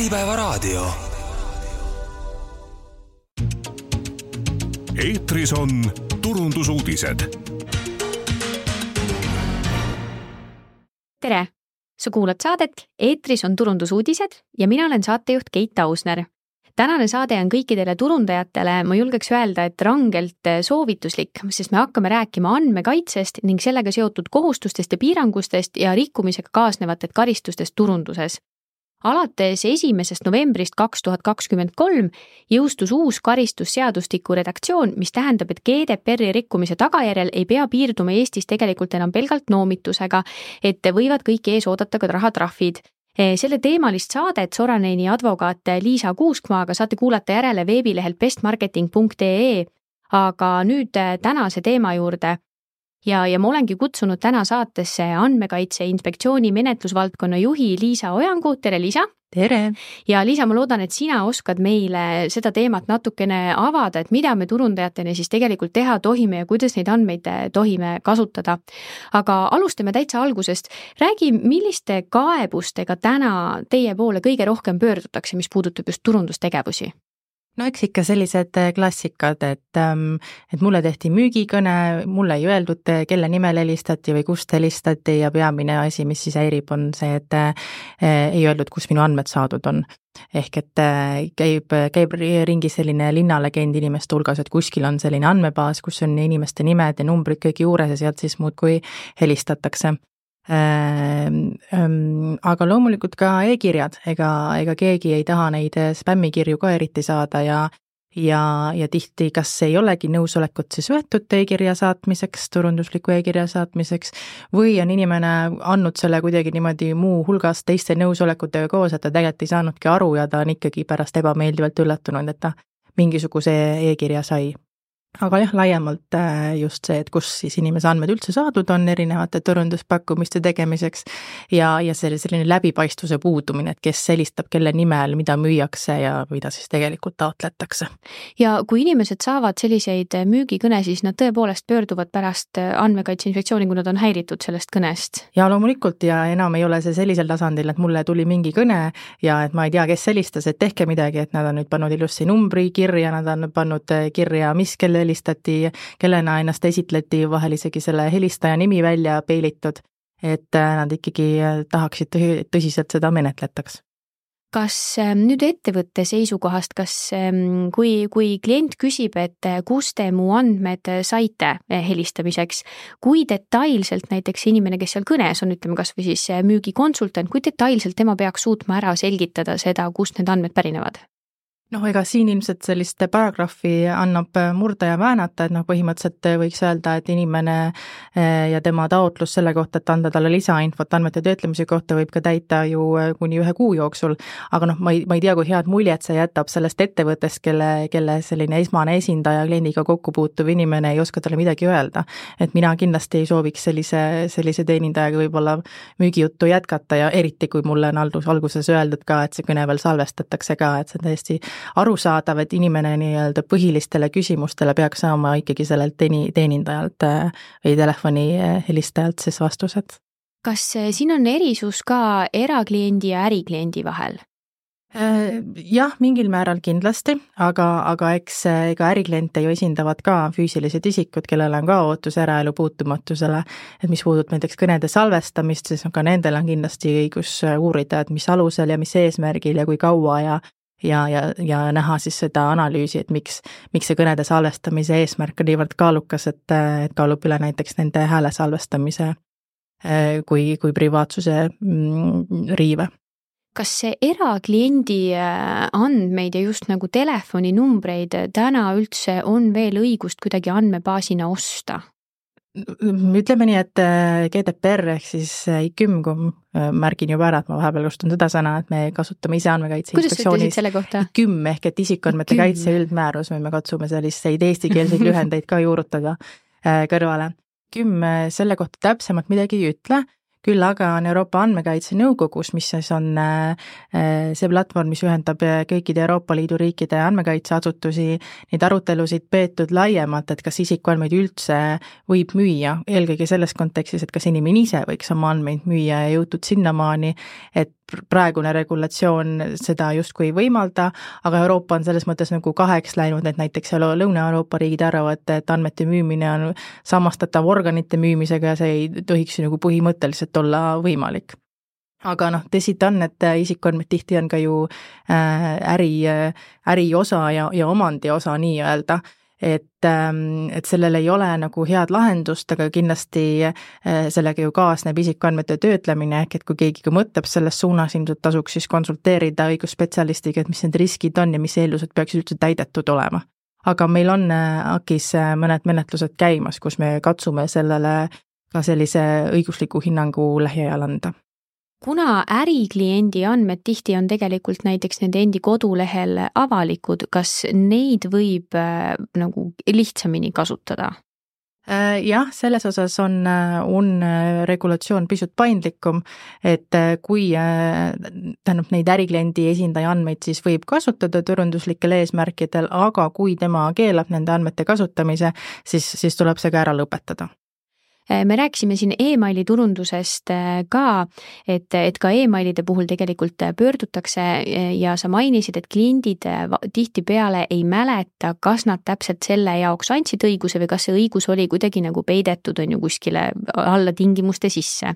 Äripäevaraadio. eetris on turundusuudised. tere, sa kuulad saadet Eetris on turundusuudised ja mina olen saatejuht Keit Ausner tänane saade on kõikidele turundajatele, ma julgeks öelda, et rangelt soovituslik, sest me hakkame rääkima andmekaitsest ning sellega seotud kohustustest ja piirangustest ja rikkumisega kaasnevatest karistustest turunduses alates esimesest novembrist kaks tuhat kakskümmend kolm jõustus uus karistusseadustiku redaktsioon, mis tähendab, et GDPR-i rikkumise tagajärjel ei pea piirduma Eestis tegelikult enam pelgalt noomitusega, et võivad kõik ees oodata ka rahatrahvid selle teemalist saadet Soraneini advokaat Liisa Kuuskmaaga saate kuulata järele veebilehelt bestmarketing.ee. aga nüüd tänase teema juurde ja, ja ma olengi kutsunud täna saatesse Andmekaitse Inspektsiooni menetlusvaldkonna juhi Liisa Ojangu, tere Liisa! tere! ja Liisa, ma loodan, et sina oskad meile seda teemat natukene avada, et mida me turundajatena siis tegelikult teha tohime ja kuidas neid andmeid tohime kasutada. aga alustame täitsa algusest. räägi, milliste kaebustega täna teie poole kõige rohkem pöördutakse, mis puudutab just turundustegevusi? No eks ikka sellised äh, klassikad, et, ähm, et mulle tehti müügikõne, mulle ei öeldud, äh, kelle nimel helistati või kust helistati ja peamine asi, mis siis häirib, on see, et äh, ei öeldud, kust minu andmed saadud on. ehk et käib, käib ringi selline linnalegend inimeste hulgas, et kuskil on selline andmebaas, kus on inimeste nimed ja numbrid kõik juures ja sealt siis muudkui helistatakse aga loomulikult ka e-kirjad, ega, ega keegi ei taha neid eh, spämmikirju ka eriti saada ja ja, ja tihti kas ei olegi nõusolekut siis võetud e-kirja saatmiseks, turundusliku e-kirja saatmiseks, või on inimene andnud selle kuidagi niimoodi muuhulgas teiste nõusolekutega koos, et ta tegelikult ei saanudki aru ja ta on ikkagi pärast ebameeldivalt üllatunud, et ta mingisuguse e-kirja sai aga jah, laiemalt äh, just see, et kus siis inimese andmed üldse saadud on erinevate turunduspakkumiste tegemiseks ja, ja selle selline läbipaistvuse puudumine, et kes helistab kelle nimel, mida müüakse ja mida siis tegelikult taotletakse. ja kui inimesed saavad selliseid müügikõne, siis nad tõepoolest pöörduvad pärast Andmekaitse Inspektsiooni, kui nad on häiritud sellest kõnest? ja loomulikult ja enam ei ole see sellisel tasandil, et mulle tuli mingi kõne ja et ma ei tea, kes helistas, et tehke midagi, et nad on nüüd pannud ilusti numbri kirja, nad on pannud kirja, mis kelle helistati, kellena ennast esitleti, vahel isegi selle helistaja nimi välja peilitud, et äh, nad ikkagi äh, tahaksid tõsiselt seda menetletaks kas ähm, nüüd ettevõtte seisukohast, kas ähm, kui, kui klient küsib, et äh, kust te mu andmed saite helistamiseks, kui detailselt näiteks inimene, kes seal kõnes on, ütleme kasvõi siis müügikonsultant, kui detailselt tema peaks suutma ära selgitada seda, kust need andmed pärinevad? Noh, ega siin ilmselt sellist paragrahvi annab murda ja väänata, et noh, põhimõtteliselt võiks öelda, et inimene eh, ja tema taotlus selle kohta, et anda talle lisainfot andmete töötlemise kohta, võib ka täita ju eh, kuni ühe kuu jooksul. aga noh, ma ei, ma ei tea, kui head muljet see jätab sellest ettevõttest, kelle, kelle selline esmane esindaja, kliendiga kokku puutuv inimene ei oska talle midagi öelda. et mina kindlasti ei sooviks sellise, sellise teenindajaga võib-olla müügijuttu jätkata ja eriti, kui mulle on algus, alguses öeldud ka, et see kõne veel salvestatakse ka, et see on täiesti arusaadav, et inimene nii-öelda põhilistele küsimustele peaks saama ikkagi sellelt teeni-, teenindajalt äh, või telefoni äh, helistajalt siis vastused. kas äh, siin on erisus ka erakliendi ja ärikliendi vahel? jah, mingil määral kindlasti, aga, aga eks ega ärikliente ju esindavad ka füüsilised isikud, kellel on ka ootus eraelu puutumatusele. et mis puudutab näiteks kõnede salvestamist, siis ka nendel on kindlasti õigus uurida, et mis alusel ja mis eesmärgil ja kui kaua ja ja, ja, ja näha siis seda analüüsi, et miks, miks see kõnede salvestamise eesmärk on niivõrd kaalukas, et, et kaalub üle näiteks nende hääle salvestamise eh, kui, kui privaatsuse mm, riive kas see erakliendi eh, andmeid ja just nagu telefoninumbreid täna üldse on veel õigust kuidagi andmebaasina osta? Ütleme nii, et äh, GDPR ehk siis äh, ICÜM, kui äh, märgin juba ära, et ma vahepeal kasutan seda sõna, et me kasutame ise andmekaitse inspektsioonis ICÜM ehk et isikuandmete kaitse üldmäärus või me katsume selliseid eestikeelseid lühendeid ka juurutada kõrvale. ICÜM selle kohta täpsemalt midagi ei ütle, küll aga on Euroopa Andmekaitse Nõukogus, mis siis on see platvorm, mis ühendab kõikide Euroopa Liidu riikide andmekaitseasutusi, neid arutelusid peetud laiemalt, et kas isikuandmeid üldse võib müüa, eelkõige selles kontekstis, et kas inimene ise võiks oma andmeid müüa ja jõutud sinnamaani, et praegune regulatsioon seda justkui ei võimalda, aga Euroopa on selles mõttes nagu kaheks läinud, et näiteks Lõuna-Euroopa riigid arvavad, et andmete müümine on samastatav organite müümisega ja see ei tohiks nagu põhimõtteliselt olla võimalik aga noh, tõsi ta on, et isikuandmed tihti on ka ju äh, äri, äri osa ja, ja omandi osa nii-öelda et, ähm, et sellel ei ole nagu head lahendust, aga kindlasti äh, sellega ju kaasneb isikuandmete töötlemine, ehk et kui keegi ka mõtleb selles suunas, ilmselt tasuks siis konsulteerida õigusspetsialistiga, et mis need riskid on ja mis eeldused peaksid üldse täidetud olema. aga meil on äh, AKIS äh, mõned menetlused käimas, kus me katsume sellele ka sellise õigusliku hinnangu lähiajal anda kuna ärikliendi andmed tihti on tegelikult näiteks nende endi kodulehel avalikud, kas neid võib äh, nagu lihtsamini kasutada? Äh, jah, selles osas on, äh, on regulatsioon pisut paindlikum, et kui tähendab, neid ärikliendi esindaja andmeid siis võib kasutada turunduslikel eesmärkidel, aga kui tema keelab nende andmete kasutamise, siis, siis tuleb see ka ära lõpetada Äh, me rääkisime siin emaili turundusest äh, ka, et, et ka emailide puhul tegelikult äh, pöördutakse ja sa mainisid, et kliendid tihtipeale ei mäleta, kas nad täpselt selle jaoks andsid õiguse või kas see õigus oli kuidagi nagu peidetud, on ju, kuskile alla tingimuste sisse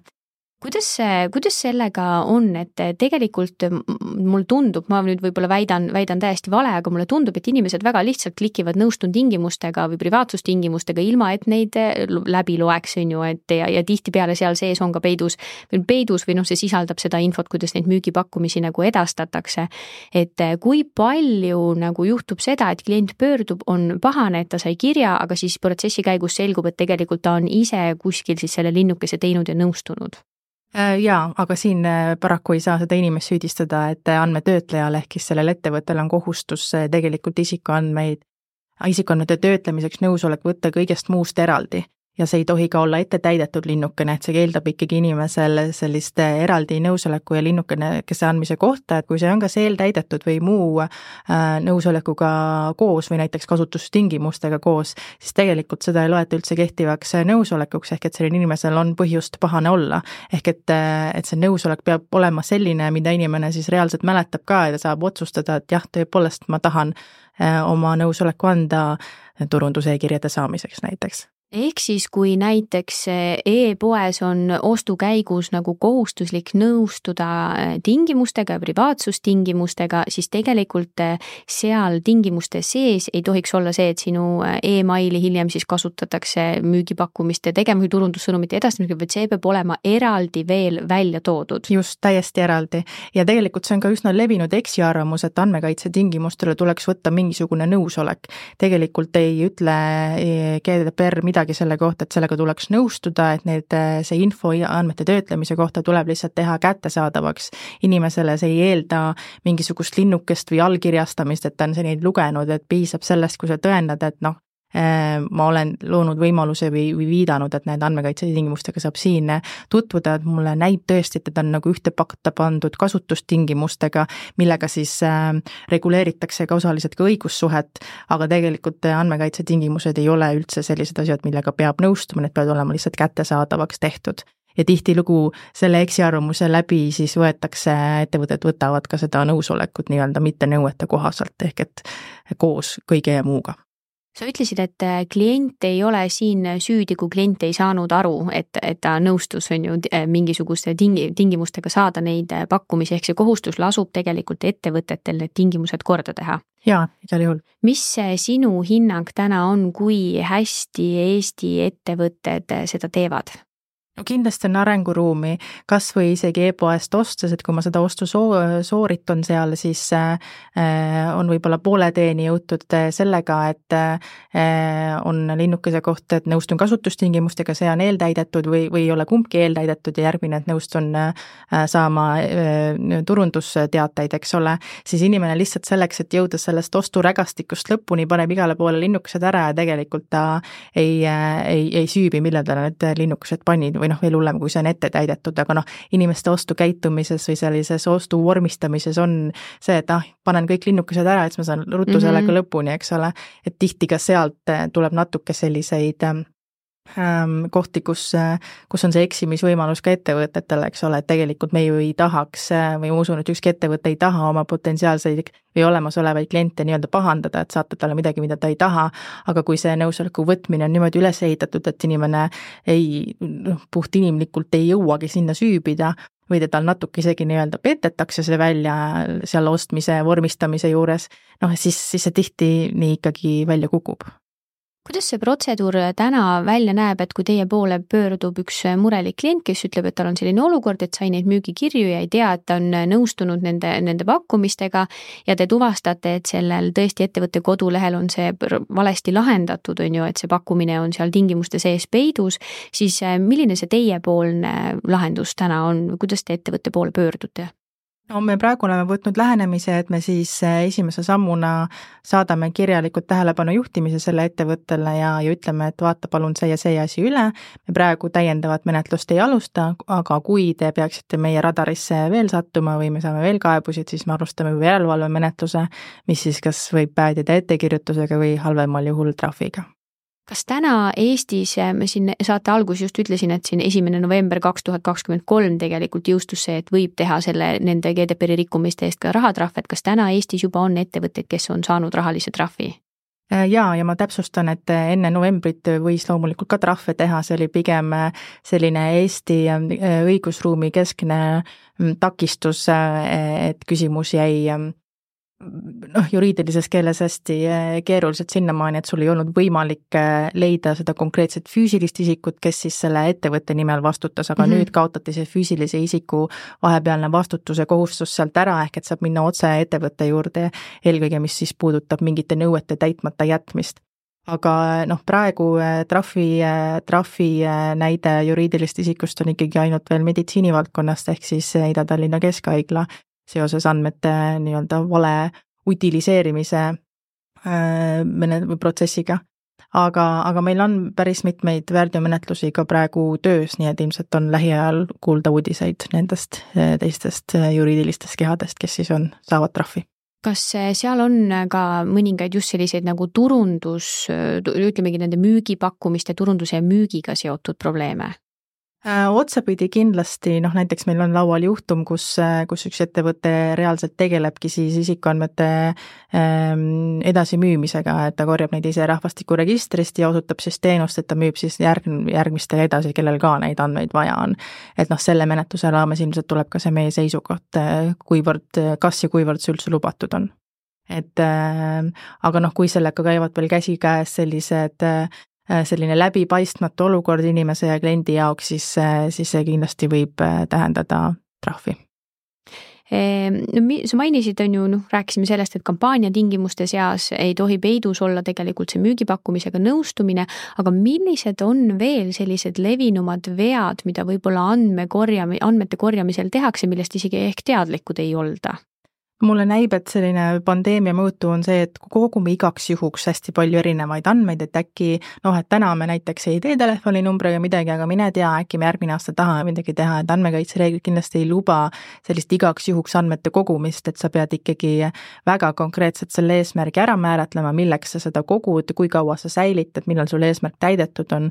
kuidas see, kuidas sellega on, et tegelikult mulle tundub, ma nüüd võib-olla väidan, väidan täiesti vale, aga mulle tundub, et inimesed väga lihtsalt klikivad nõustun tingimustega või privaatsustingimustega, ilma et neid läbi loeks, on ju, et ja, ja tihtipeale seal sees on ka peidus, peidus või noh, see sisaldab seda infot, kuidas neid müügipakkumisi nagu edastatakse. et kui palju nagu juhtub seda, et klient pöördub, on pahane, et ta sai kirja, aga siis protsessi käigus selgub, et tegelikult ta on ise kuskil siis selle linnukese teinud ja nõustunud jaa, aga siin äh, paraku ei saa seda inimest süüdistada, et andmetöötlejal ehk siis sellel ettevõttel on kohustus äh, tegelikult isikuandmeid, isikuandmete töötlemiseks nõusolek võtta kõigest muust eraldi ja see ei tohi ka olla ette täidetud linnukene, et see eeldab ikkagi inimesel sellist eraldi nõusoleku ja linnukese andmise kohta, et kui see on kas eeltäidetud või muu äh, nõusolekuga koos või näiteks kasutustingimustega koos, siis tegelikult seda ei loeta üldse kehtivaks nõusolekuks, ehk et sellel inimesel on põhjust pahane olla. ehk et, et see nõusolek peab olema selline, mida inimene siis reaalselt mäletab ka ja ta saab otsustada, et jah, tõepoolest ma tahan äh, oma nõusoleku anda turunduse-e-kirjade saamiseks näiteks ehk siis, kui näiteks eh, e-poes on ostu käigus nagu kohustuslik nõustuda eh, tingimustega, privaatsustingimustega, siis tegelikult eh, seal tingimuste sees ei tohiks olla see, et sinu emaili hiljem siis kasutatakse müügipakkumiste tegema või turundussõnumite edastamisega, vaid see peab olema eraldi veel välja toodud. just, täiesti eraldi. ja tegelikult see on ka üsna levinud eksiarvamus, et andmekaitse tingimustele tuleks võtta mingisugune nõusolek. tegelikult ei ütle GDPR midagi midagi selle kohta, et sellega tuleks nõustuda, et need, see info andmete töötlemise kohta tuleb lihtsalt teha kättesaadavaks. Inimesele, see ei eelda mingisugust linnukest või allkirjastamist, et ta on neid lugenud, et piisab sellest, kui sa tõendad, et noh, ma olen loonud võimaluse või, või viidanud, et nende andmekaitse tingimustega saab siin tutvuda, et mulle näib tõesti, et need on nagu ühte patta pandud kasutustingimustega, millega siis äh, reguleeritakse ka osaliselt ka õigussuhet, aga tegelikult andmekaitse tingimused ei ole üldse sellised asjad, millega peab nõustuma, need peavad olema lihtsalt kättesaadavaks tehtud. Ja tihtilugu selle eksiarvamuse läbi siis võetakse, ettevõtted võtavad ka seda nõusolekut nii-öelda mitte nõuete kohaselt, ehk et koos kõige muuga sa ütlesid, et äh, klient ei ole siin süüdi, kui klient ei saanud aru, et, et ta nõustus, on ju, äh, mingisuguste tingi-, tingimustega saada neid äh, pakkumisi, ehk see kohustus lasub tegelikult ettevõtetel need tingimused korda teha. jaa, igal juhul. mis sinu hinnang täna on, kui hästi Eesti ettevõtted seda teevad? No kindlasti on arenguruumi, kas või isegi e-poest ostes, et kui ma seda ostu soo-, sooritan seal, siis äh, on võib-olla poole teeni jõutud äh, sellega, et äh, on linnukese koht, et nõustun kasutustingimustega, see on eeltäidetud või, või ei ole kumbki eeltäidetud ja järgmine, et nõustun saama turundusteateid, eks ole, siis inimene lihtsalt selleks, et jõuda sellest osturägastikust lõpuni, paneb igale poole linnukesed ära ja tegelikult ta ei ei, ei süübi, mille talle need linnukesed pannid või noh, veel hullem, kui see on ette täidetud, aga noh, inimeste ostukäitumises või sellises ostu vormistamises on see, et ah, panen kõik linnukesed ära, et siis ma saan ruttu mm -hmm. sellega lõpuni, eks ole, et tihti ka sealt tuleb natuke selliseid Ähm, kohti, kus, kus on see eksimisvõimalus ka ettevõtetele, eks ole, et tegelikult me ju ei tahaks või ma usun, et ükski ettevõte ei taha oma potentsiaalseid või olemasolevaid kliente nii-öelda pahandada, et saata talle midagi, mida ta ei taha, aga kui see nõusoleku võtmine on niimoodi üles ehitatud, et inimene ei, noh, puhtinimlikult ei jõuagi sinna süübida, või tal natuke isegi nii-öelda petetakse see välja seal ostmise, vormistamise juures, noh siis, siis see tihti nii ikkagi välja kukub kuidas see protseduur täna välja näeb, et kui teie poole pöördub üks murelik klient, kes ütleb, et tal on selline olukord, et sai neid müügikirju ja ei tea, et ta on nõustunud nende, nende pakkumistega ja te tuvastate, et sellel tõesti ettevõtte kodulehel on see valesti lahendatud, on ju, et see pakkumine on seal tingimuste sees peidus, siis milline see teiepoolne lahendus täna on, kuidas te ettevõtte poole pöördute? No me praegu oleme võtnud lähenemise, et me siis eh, esimese sammuna saadame kirjalikult tähelepanu juhtimise selle ettevõttele ja, ja ütleme, et vaata palun see ja see asi üle. me praegu täiendavat menetlust ei alusta, aga kui te peaksite meie radarisse veel sattuma või me saame veel kaebusi, et siis me alustame juba järelevalvemenetluse, mis siis kas võib päädida ettekirjutusega või halvemal juhul trahviga kas täna Eestis, äh, ma siin saate alguses just ütlesin, et siin esimene november kaks tuhat kakskümmend kolm tegelikult jõustus see, et võib teha selle, nende GDPR-i rikkumiste eest ka rahatrahve, et kas täna Eestis juba on ettevõtteid, kes on saanud rahalise trahvi? Äh, jaa, ja ma täpsustan, et äh, enne novembrit võis loomulikult ka trahve teha, see oli pigem selline Eesti õigusruumi keskne mm, takistus, et küsimus jäi noh, juriidilises keeles hästi eh, keeruliselt sinnamaani, et sul ei olnud võimalik eh, leida seda konkreetset füüsilist isikut, kes siis selle ettevõtte nimel vastutas, aga mm -hmm. nüüd kaotati see füüsilise isiku vahepealne vastutuse kohustus sealt ära, ehk et saab minna otse ettevõtte juurde, eelkõige mis siis puudutab mingite nõuete täitmata jätmist aga noh, praegu eh, trahvi, trahvi näide juriidilist isikust on ikkagi ainult veel meditsiinivaldkonnast, ehk siis Ida-Tallinna Keskhaigla seoses andmete nii-öelda vale utiliseerimise äh, mene-, või protsessiga. aga, aga meil on päris mitmeid väärteomenetlusi ka praegu töös, nii et ilmselt on lähiajal kuulda uudiseid nendest äh, teistest äh, juriidilistest kehadest, kes siis on, saavad trahvi kas seal on ka mõningaid just selliseid nagu turundus, ütlemegi nende müügipakkumiste, turunduse ja müügiga seotud probleeme? Äh, otsapidi kindlasti, noh näiteks meil on laual juhtum, kus, äh, kus üks ettevõte reaalselt tegelebki siis isikuandmete ähm, edasimüümisega, et ta korjab neid ise rahvastikuregistrist ja osutab siis teenust, et ta müüb siis järg-, järgmistele edasi, kellel ka neid andmeid vaja on. et noh, selle menetluse raames ilmselt tuleb ka see meie seisukoht, äh, kuivõrd, kas ja kuivõrd see üldse lubatud on et äh, aga noh, kui sellega käivad veel käsikäes sellised äh, selline läbipaistmatu olukord inimese ja kliendi jaoks, siis, äh, siis see kindlasti võib äh, tähendada trahvi ehm, no sa mainisid, on ju, noh, rääkisime sellest, et kampaania tingimuste seas ei tohi peidus olla tegelikult see müügipakkumisega nõustumine, aga millised on veel sellised levinumad vead, mida võib-olla andmekorjami-, andmete korjamisel tehakse, millest isegi ehk teadlikud ei olda? Mulle näib, et selline pandeemia mõõtu on see, et kogume igaks juhuks hästi palju erinevaid andmeid, et äkki noh, et täna me näiteks ei tee telefoninumbriga midagi, aga mine tea, äkki me järgmine aasta tahame midagi teha, et andmekaitsereeglid kindlasti ei luba sellist igaks juhuks andmete kogumist, et sa pead ikkagi väga konkreetselt selle eesmärgi ära määratlema, milleks sa seda kogud, kui kaua sa säilitad, millal sul eesmärk täidetud on.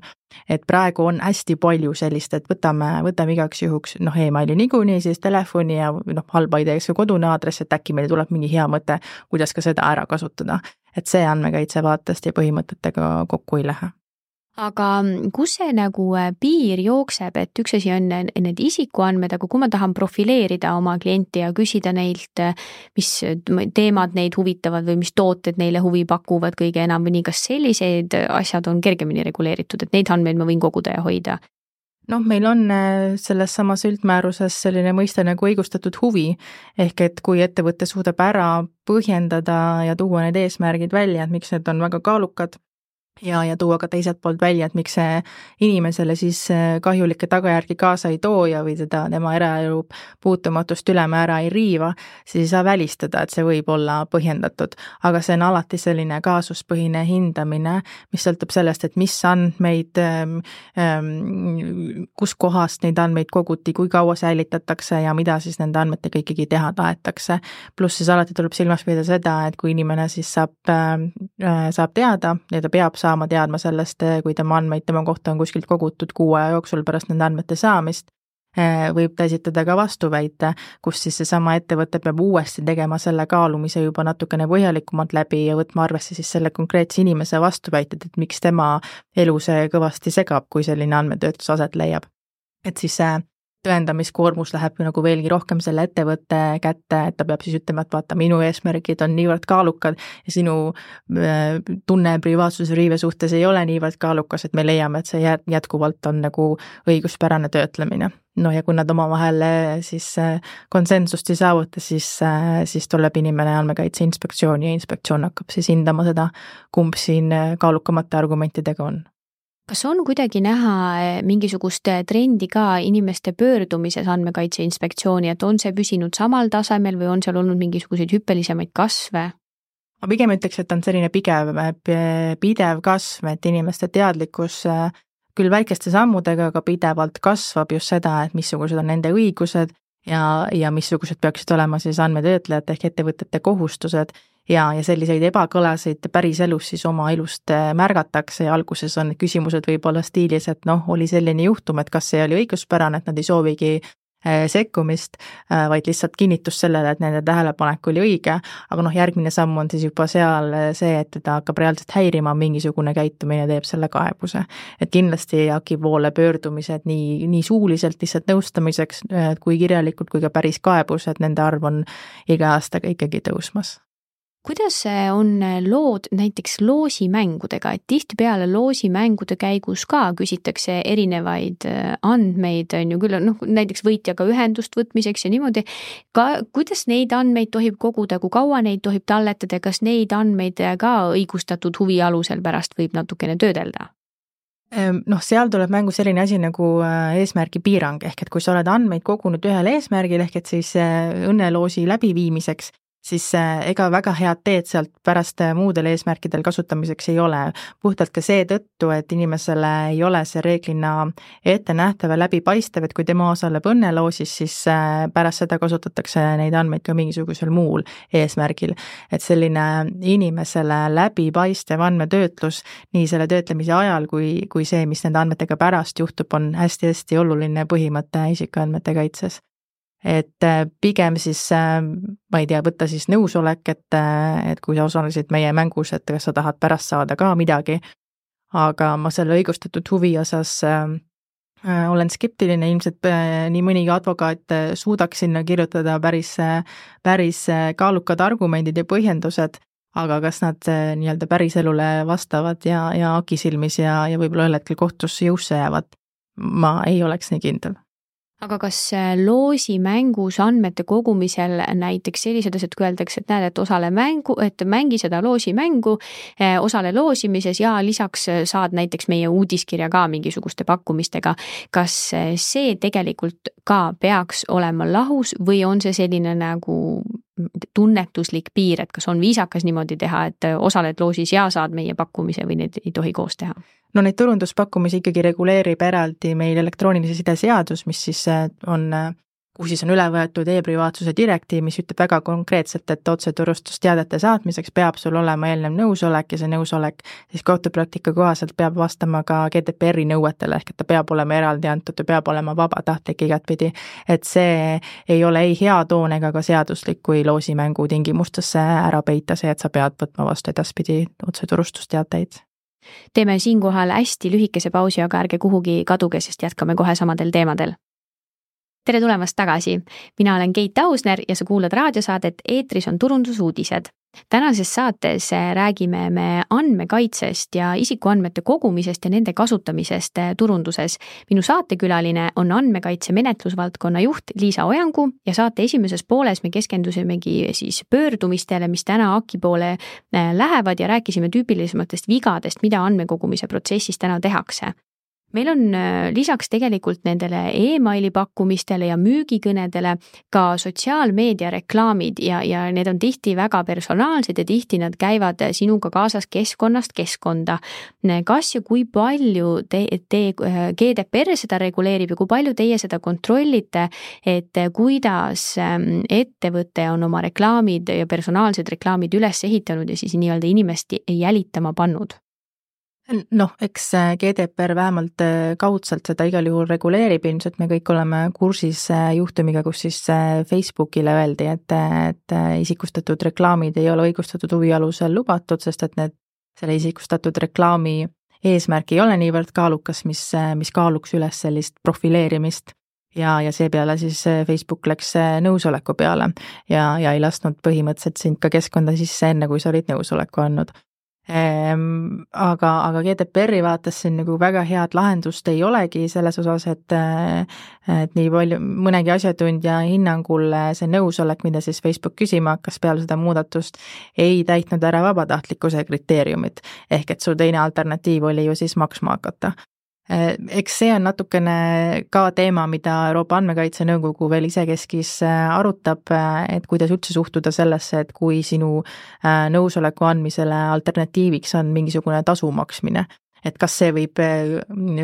Et praegu on hästi palju sellist, et võtame, võtame igaks juhuks noh e, emaili niikuinii, siis telefoni ja noh, halba ei teeks ka kodune aadress, et äkki meil tuleb mingi hea mõte, kuidas ka seda ära kasutada. et see andmekaitse vaatest ja põhimõtetega kokku ei lähe aga kus see nagu äh, piir jookseb, et üks asi on need isikuandmed, aga kui ma tahan profileerida oma klienti ja küsida neilt, äh, mis teemad neid huvitavad või mis tooted neile huvi pakuvad kõige enam või nii, kas sellised asjad on kergemini reguleeritud, et neid andmeid ma võin koguda ja hoida? noh, meil on äh, selles samas üldmääruses selline mõiste nagu õigustatud huvi, ehk et kui ettevõte suudab ära põhjendada ja tuua need eesmärgid välja, et miks need on väga kaalukad, ja, ja tuua ka teiselt poolt välja, et miks see inimesele siis äh, kahjulikke tagajärgi kaasa ei too ja või teda, tema eraelu puutumatust ülemäära ei riiva, siis ei saa välistada, et see võib olla põhjendatud. aga see on alati selline kaasuspõhine hindamine, mis sõltub sellest, et mis andmeid ähm,, ähm, kuskohast neid andmeid koguti, kui kaua säilitatakse ja mida siis nende andmetega ikkagi teha tahetakse. pluss siis alati tuleb silmas pidada seda, et kui inimene siis saab äh,, saab teada ja ta peab saama teadma sellest, eh, kui tema andmeid tema kohta on kuskilt kogutud kuu aja jooksul pärast nende andmete saamist, eh, võib ta esitada ka vastuväite, kus siis seesama ettevõte peab uuesti tegema selle kaalumise juba natukene põhjalikumalt läbi ja võtma arvesse siis selle konkreetse inimese vastuväited, et miks tema elu see kõvasti segab, kui selline andmetöötlus aset leiab. et siis see tõendamiskoormus läheb nagu veelgi rohkem selle ettevõtte kätte, et ta peab siis ütlema, et vaata, minu eesmärgid on niivõrd kaalukad ja sinu äh, tunne privaatsuse riive suhtes ei ole niivõrd kaalukas, et me leiame, et see jätkuvalt on nagu õiguspärane töötlemine. no ja kui nad omavahel äh, siis äh, konsensust ei saavuta, siis, siis tuleb inimene Andmekaitse Inspektsiooni ja inspektsioon hakkab siis hindama seda, kumb siin kaalukamate argumentidega on kas on kuidagi näha eh, mingisugust eh, trendi ka inimeste pöördumises Andmekaitse Inspektsiooni, et on see püsinud samal tasemel või on seal olnud mingisuguseid hüppelisemaid kasve? ma pigem ütleks, et on selline pigev, eh, pidev kasv, et inimeste teadlikkus küll väikeste sammudega, aga pidevalt kasvab just seda, et missugused on nende õigused ja, ja missugused peaksid olema siis andmetöötlejate ehk ettevõtete kohustused ja, ja selliseid ebakõlasid päriselus siis oma elust äh, märgatakse. Ja alguses on küsimused võib-olla stiilis, et noh, oli selline juhtum, et kas see oli õiguspärane, et nad ei soovigi sekkumist, äh, vaid lihtsalt kinnitus sellele, et nende tähelepanek oli õige, aga noh, järgmine samm on siis juba seal see, et teda hakkab reaalselt häirima mingisugune käitumine, teeb selle kaebuse. et kindlasti AKI poole pöördumised nii, nii suuliselt lihtsalt nõustamiseks kui kirjalikult kui ka päris kaebused, nende arv on iga aastaga ikkagi tõusmas kuidas on lood näiteks loosimängudega, et tihtipeale loosimängude käigus ka küsitakse erinevaid äh, andmeid, on ju küll, noh näiteks võitjaga ühendust võtmiseks ja niimoodi, ka kuidas neid andmeid tohib koguda, kui kaua neid tohib talletada ja kas neid andmeid ka õigustatud huvi alusel pärast võib natukene töödelda? Noh, seal tuleb mängu selline asi nagu äh, eesmärgi piirang, ehk et kui sa oled andmeid kogunud ühel eesmärgil, ehk et siis äh, õnneloosi läbiviimiseks, siis äh, ega väga head teed sealt pärast äh, muudel eesmärkidel kasutamiseks ei ole. puhtalt ka seetõttu, et inimesele ei ole see reeglina ettenähtav ja läbipaistev, et kui tema osaleb õnneloosis, siis äh, pärast seda kasutatakse neid andmeid ka mingisugusel muul eesmärgil. et selline inimesele läbipaistev andmetöötlus nii selle töötlemise ajal kui, kui see, mis nende andmetega pärast juhtub, on hästi-hästi oluline põhimõte isikuandmete kaitses et äh, pigem siis äh, ma ei tea, võtta siis nõusolek, et, äh, et kui sa osalesid meie mängus, et kas sa tahad pärast saada ka midagi, aga ma selle õigustatud huvi osas äh, olen skeptiline, ilmselt nii mõnigi advokaat suudaks sinna kirjutada päris, päris kaalukad argumendid ja põhjendused, aga kas nad nii-öelda päriselule vastavad ja, ja AKI silmis ja, ja võib-olla ühel hetkel kohtusse jõusse jäävad, ma ei oleks nii kindel aga kas äh, loosimängus andmete kogumisel näiteks sellised asjad, kui öeldakse, et näed, et osale mängu, et mängi seda loosimängu, äh, osale loosimises ja lisaks äh, saad näiteks meie uudiskirja ka mingisuguste pakkumistega. kas see tegelikult ka peaks olema lahus või on see selline nagu tunnetuslik piir, et kas on viisakas niimoodi teha, et osaled loosis ja saad meie pakkumise või neid ei tohi koos teha? no neid turunduspakkumisi ikkagi reguleerib eraldi meil elektroonilise side seadus, mis siis äh, on äh, kuhu siis on üle võetud e-privaatsuse direktiiv, mis ütleb väga konkreetselt, et otseturustusteadete saatmiseks peab sul olema eelnev nõusolek ja see nõusolek siis kohtupraktika kohaselt peab vastama ka GDPR-i nõuetele, ehk et ta peab olema eraldi antud ja peab olema vabatahtlik igatpidi. et see ei ole ei hea toon ega ka seaduslik, kui loosimängu tingimustesse ära peita see, et sa pead võtma vastu edaspidi otseturustusteateid teeme siinkohal hästi lühikese pausi, aga ärge kuhugi kaduge, sest jätkame kohe samadel teemadel. Tere tulemast tagasi, mina olen Keit Ausner ja sa kuulad raadiosaadet Eetris on turundusuudised. tänases saates räägime me andmekaitsest ja isikuandmete kogumisest ja nende kasutamisest turunduses. minu saatekülaline on andmekaitse menetlusvaldkonna juht Liisa Ojangu ja saate esimeses pooles me keskendusimegi siis pöördumistele, mis täna AKI poole äh, lähevad ja rääkisime tüüpilisematest vigadest, mida andmekogumise protsessis täna tehakse meil on äh, lisaks tegelikult nendele emaili pakkumistele ja müügikõnedele ka sotsiaalmeedia reklaamid ja, ja need on tihti väga personaalsed ja tihti nad käivad sinuga kaasas keskkonnast keskkonda. kas ja kui palju te, te äh, GDPR seda reguleerib ja kui palju teie seda kontrollite, et kuidas ähm, ettevõte on oma reklaamid ja personaalsed reklaamid üles ehitanud ja siis nii-öelda inimest jälitama pannud? Noh, eks GDPR vähemalt äh, kaudselt seda igal juhul reguleerib, ilmselt me kõik oleme kursis äh, juhtumiga, kus siis äh, Facebookile öeldi, et, et isikustatud reklaamid ei ole õigustatud huvi alusel lubatud, sest et need, selle isikustatud reklaami eesmärk ei ole niivõrd kaalukas, mis, mis kaaluks üles sellist profileerimist. Ja, ja seepeale siis Facebook läks nõusoleku peale ja, ja ei lasknud põhimõtteliselt sind ka keskkonda sisse, enne kui sa olid nõusoleku andnud aga, aga GDPR-i vaates siin nagu väga head lahendust ei olegi selles osas, et et nii palju, mõnegi asjatundja hinnangul see nõusolek, mida siis Facebook küsima hakkas peale seda muudatust, ei täitnud ära vabatahtlikkuse kriteeriumit. ehk et su teine alternatiiv oli ju siis maksma hakata. Äh, eks see on natukene ka teema, mida Euroopa Andmekaitse Nõukogu veel isekeskis äh, arutab, äh, et kuidas üldse suhtuda sellesse, et kui sinu nõusoleku andmisele alternatiiviks on mingisugune tasu maksmine. et kas see võib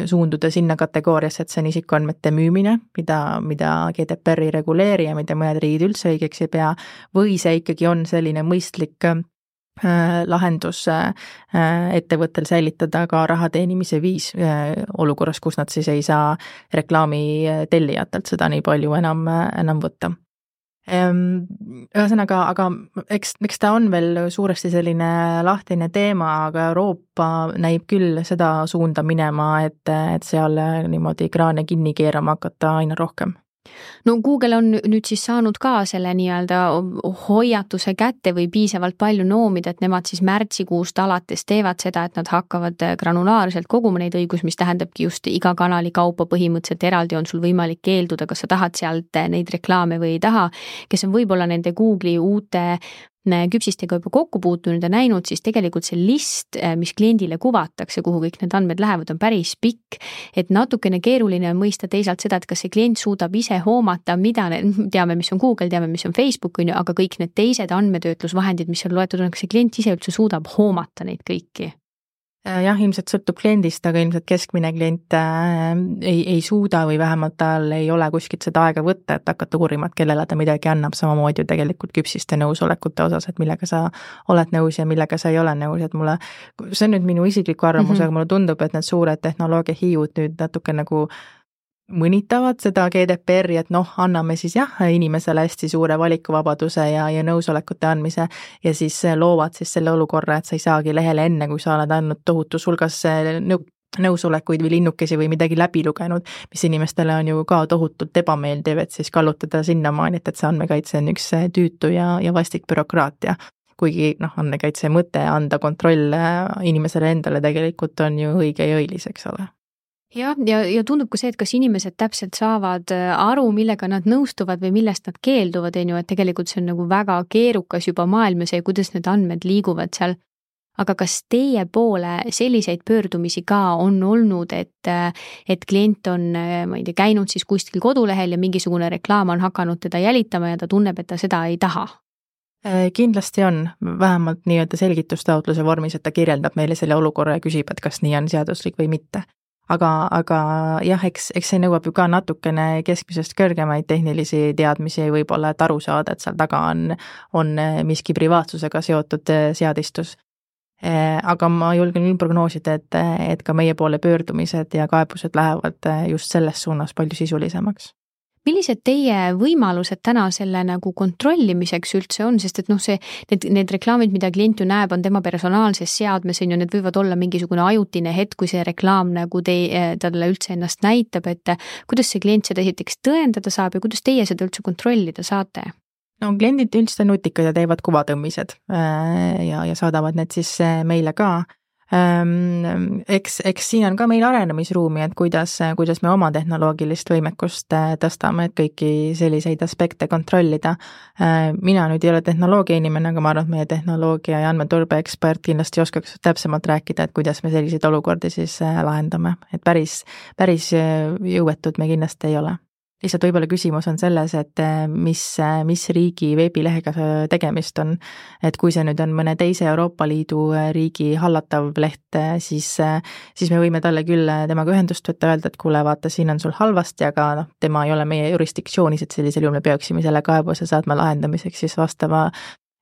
suunduda sinna kategooriasse, et see on isikuandmete müümine, mida, mida GDPR ei reguleeri ja mida mõned riigid üldse õigeks ei pea, või see ikkagi on selline mõistlik lahendus äh, ettevõttel säilitada ka raha teenimise viis äh, olukorras, kus nad siis ei saa reklaami tellijatelt seda nii palju enam, enam võtta. Ehm, ühesõnaga, aga eks, eks ta on veel suuresti selline lahtine teema, aga Euroopa näib küll seda suunda minema, et, et seal niimoodi kraane kinni keerama hakata aina rohkem no Google on nüüd siis saanud ka selle nii-öelda hoiatuse kätte või piisavalt palju noomida, et nemad siis märtsikuust alates teevad seda, et nad hakkavad granulaarselt koguma neid õigusi, mis tähendabki just iga kanali kaupa põhimõtteliselt eraldi on sul võimalik keelduda, kas sa tahad sealt neid reklaame või ei taha. kes on võib-olla nende Google'i uute küpsistega juba kokku puutunud ja näinud, siis tegelikult see list, äh, mis kliendile kuvatakse, kuhu kõik need andmed lähevad, on päris pikk. et natukene keeruline on mõista teisalt seda, et kas see klient suudab ise hoomata, mida teame, mis on Google, teame, mis on Facebook, on ju, aga kõik need teised andmetöötlusvahendid, mis seal loetud on, kas see klient ise üldse suudab hoomata neid kõiki? Äh, jah, ilmselt sõltub kliendist, aga ilmselt keskmine klient äh, ei, ei suuda või vähemalt tal ei ole kuskilt seda aega võtta, et hakata uurima, et kellele ta midagi annab, samamoodi ju tegelikult küpsiste nõusolekute osas, et millega sa oled nõus ja millega sa ei ole nõus, et mulle, see on nüüd minu isiklik arvamus mm, -hmm. aga mulle tundub, et need suured tehnoloogiahiiud nüüd natuke nagu äh, mõnitavad seda GDPR-i, et noh, anname siis jah, inimesele hästi suure valikuvabaduse ja, ja nõusolekute andmise ja siis loovad siis selle olukorra, et sa ei saagi lehele enne, kui sa oled andnud tohutus hulgas nõu-, nõusolekuid või linnukesi või midagi läbi lugenud, mis inimestele on ju ka tohutult ebameeldiv, et siis kallutada sinnamaani, et, et see andmekaitse on üks tüütu ja, ja vastik bürokraatia. kuigi noh, andmekaitse mõte anda kontroll inimesele endale tegelikult on ju õige ja õilis, eks ole jah, ja, ja tundub ka see, et kas inimesed täpselt saavad äh, aru, millega nad nõustuvad või millest nad keelduvad, on ju, et tegelikult see on nagu väga keerukas juba maailm ja see, kuidas need andmed liiguvad seal. aga kas teie poole selliseid pöördumisi ka on olnud, et, äh, et klient on, äh, ma ei tea, käinud siis kuskil kodulehel ja mingisugune reklaam on hakanud teda jälitama ja ta tunneb, et ta seda ei taha? kindlasti on, vähemalt nii-öelda selgitustaotluse vormis, et ta kirjeldab meile selle olukorra ja küsib, et kas nii on seaduslik või mitte aga, aga jah, eks, eks see nõuab ju ka natukene keskmisest kõrgemaid tehnilisi teadmisi võib-olla, et aru saada, et seal taga on, on miski privaatsusega seotud eh, seadistus. Eh, aga ma julgen küll prognoosida, et, et ka meie poole pöördumised ja kaebused lähevad eh, just selles suunas palju sisulisemaks millised teie võimalused täna selle nagu kontrollimiseks üldse on, sest et noh, see, need, need reklaamid, mida klient ju näeb, on tema personaalses seadmes, on ju, need võivad olla mingisugune ajutine hetk, kui see reklaam nagu tei-, talle üldse ennast näitab, et kuidas see klient seda esiteks tõendada saab ja kuidas teie seda üldse kontrollida saate? no kliendid üldiselt on nutikad ja teevad kuvatõmmised ja, ja saadavad need siis meile ka eks, eks siin on ka meil arenemisruumi, et kuidas, kuidas me oma tehnoloogilist võimekust äh, tõstame, et kõiki selliseid aspekte kontrollida. Äh, mina nüüd ei ole tehnoloogia inimene, aga ma arvan, et meie tehnoloogia ja andmeturbe ekspert kindlasti oskaks täpsemalt rääkida, et kuidas me selliseid olukordi siis äh, lahendame, et päris, päris jõuetud me kindlasti ei ole lihtsalt võib-olla küsimus on selles, et eh, mis, eh, mis riigi veebilehega tegemist on. et kui see nüüd on mõne teise Euroopa Liidu eh, riigi hallatav leht, siis, siis me võime talle küll temaga ühendust võtta, öelda, et kuule, vaata, siin on sul halvasti, aga noh, tema ei ole meie jurisdiktsioonis, et sellisel juhul me peaksime selle kaebuse saatma lahendamiseks siis vastava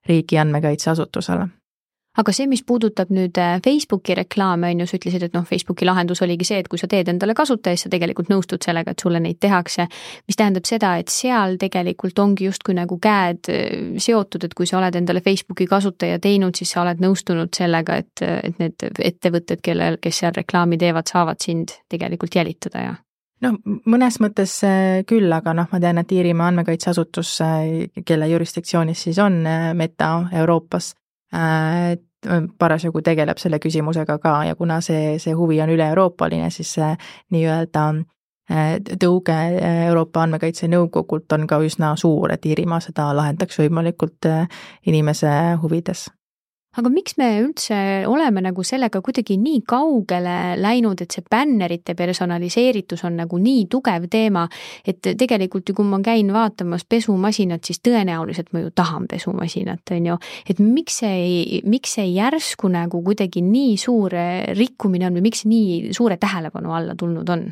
riigi andmekaitseasutusele aga see, mis puudutab nüüd äh, Facebooki reklaame, on ju, sa ütlesid, et noh, Facebooki lahendus oligi see, et kui sa teed endale kasutaja, siis sa tegelikult nõustud sellega, et sulle neid tehakse. mis tähendab seda, et seal tegelikult ongi justkui nagu käed äh, seotud, et kui sa oled endale Facebooki kasutaja teinud, siis sa oled nõustunud sellega, et, et need ettevõtted, kellel, kes seal reklaami teevad, saavad sind tegelikult jälitada ja noh, mõnes mõttes äh, küll, aga noh, ma tean, et Iirimaa andmekaitseasutus, kelle jurisdiktsioonis siis on Meta Euroopas, parasjagu tegeleb selle küsimusega ka ja kuna see, see huvi on üle-euroopaline, siis see nii-öelda äh, tõuge äh, Euroopa Andmekaitse Nõukogult on ka üsna suur, et Iirimaa seda lahendaks võimalikult äh, inimese huvides aga miks me üldse oleme nagu sellega kuidagi nii kaugele läinud, et see bännerite personaliseeritus on nagu nii tugev teema, et tegelikult ju, kui ma käin vaatamas pesumasinat, siis tõenäoliselt ma ju tahan pesumasinat, on ju. et miks see, miks see järsku nagu kuidagi nii suur rikkumine on või miks nii suure tähelepanu alla tulnud on?